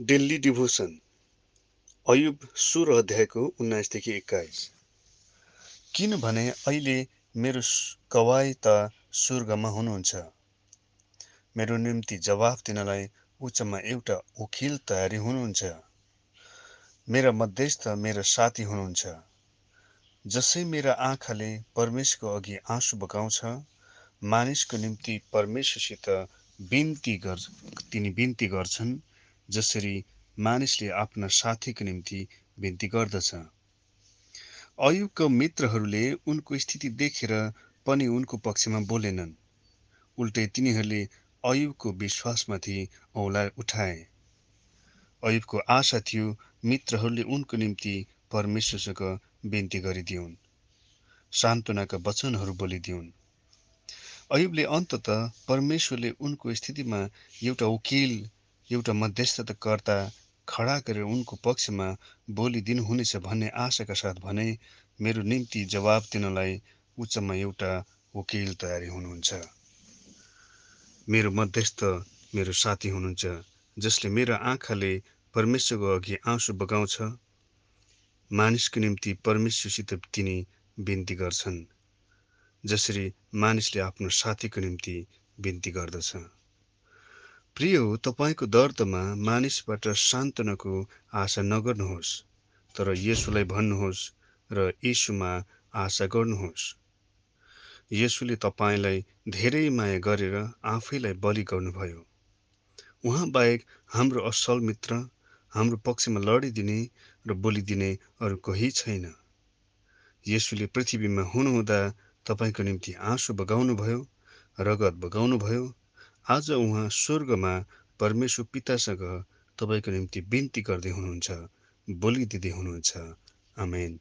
Daily devotion Ayub सोह्र अध्यायको उन्नाइसदेखि एक्काइस। किनभने अहिले मेरो गवाई त स्वर्गमा हुनुहुन्छ। मेरो निम्ति जवाफ दिनलाई उच्चमा एउटा वकिल तयारी हुनुहुन्छ। मेरा मध्यस्थ मेरा साथी हुनुहुन्छ। जसै मेरा आँखाले परमेशको अघि आँसु बगाउँछ मानिसको निम्ति परमेश्वरसित बिन्ती गर्छ तिनी बिन्ती गर्छन् जसरी मानिसले आफ्ना साथीको निम्ति बिन्ती गर्दछ। अयुबका मित्रहरूले उनको स्थिति देखेर पनि उनको पक्षमा बोलेनन्। उल्टै तिनीहरूले अयुबको विश्वासमाथि औला उठाए। अयुबको आशा थियो मित्रहरूले उनको निम्ति परमेश्वरसँग बिन्ती गरिदिउन्। सान्त्वनाका वचनहरू बोलिदिउन्। अयुबले अन्तत परमेश्वरले उनको स्थितिमा एउटा वकिल एउटा मध्यस्थताकर्ता खडा गरेर उनको पक्षमा बोलिदिनुहुनेछ भन्ने आशाका साथ भने मेरो निम्ति जवाब दिनलाई उच्चमा एउटा वकिल तयारी हुनुहुन्छ। मेरो मध्यस्थ मेरो साथी हुनुहुन्छ जसले मेरो आँखाले परमेश्वरको अघि आँसु बगाउँछ। मानिसको निम्ति परमेश्वरसित तिनी बिन्ती गर्छन् जसरी मानिसले आफ्नो साथीको निम्ति बिन्ती गर्दछ। प्रिय हो तपाईँको दर्दमा मानिसबाट सान्त्वनाको आशा नगर्नुहोस् तर यसुलाई भन्नुहोस् र यीशुमा आशा गर्नुहोस्। यसुले तपाईँलाई धेरै माया गरेर आफैलाई बलि गर्नुभयो। उहाँ बाहेक हाम्रो असल मित्र हाम्रो पक्षमा लडिदिने र बोलिदिने अरू कोही छैन। यसुले पृथ्वीमा हुनुहुँदा तपाईँको निम्ति आँसु बगाउनुभयो रगत बगाउनुभयो आज उहाँ स्वर्गमा परमेश्वर पितासँग तपाईँको निम्ति बिन्ती गर्दै हुनुहुन्छ बोलिदिँदै हुनुहुन्छ। आमेन।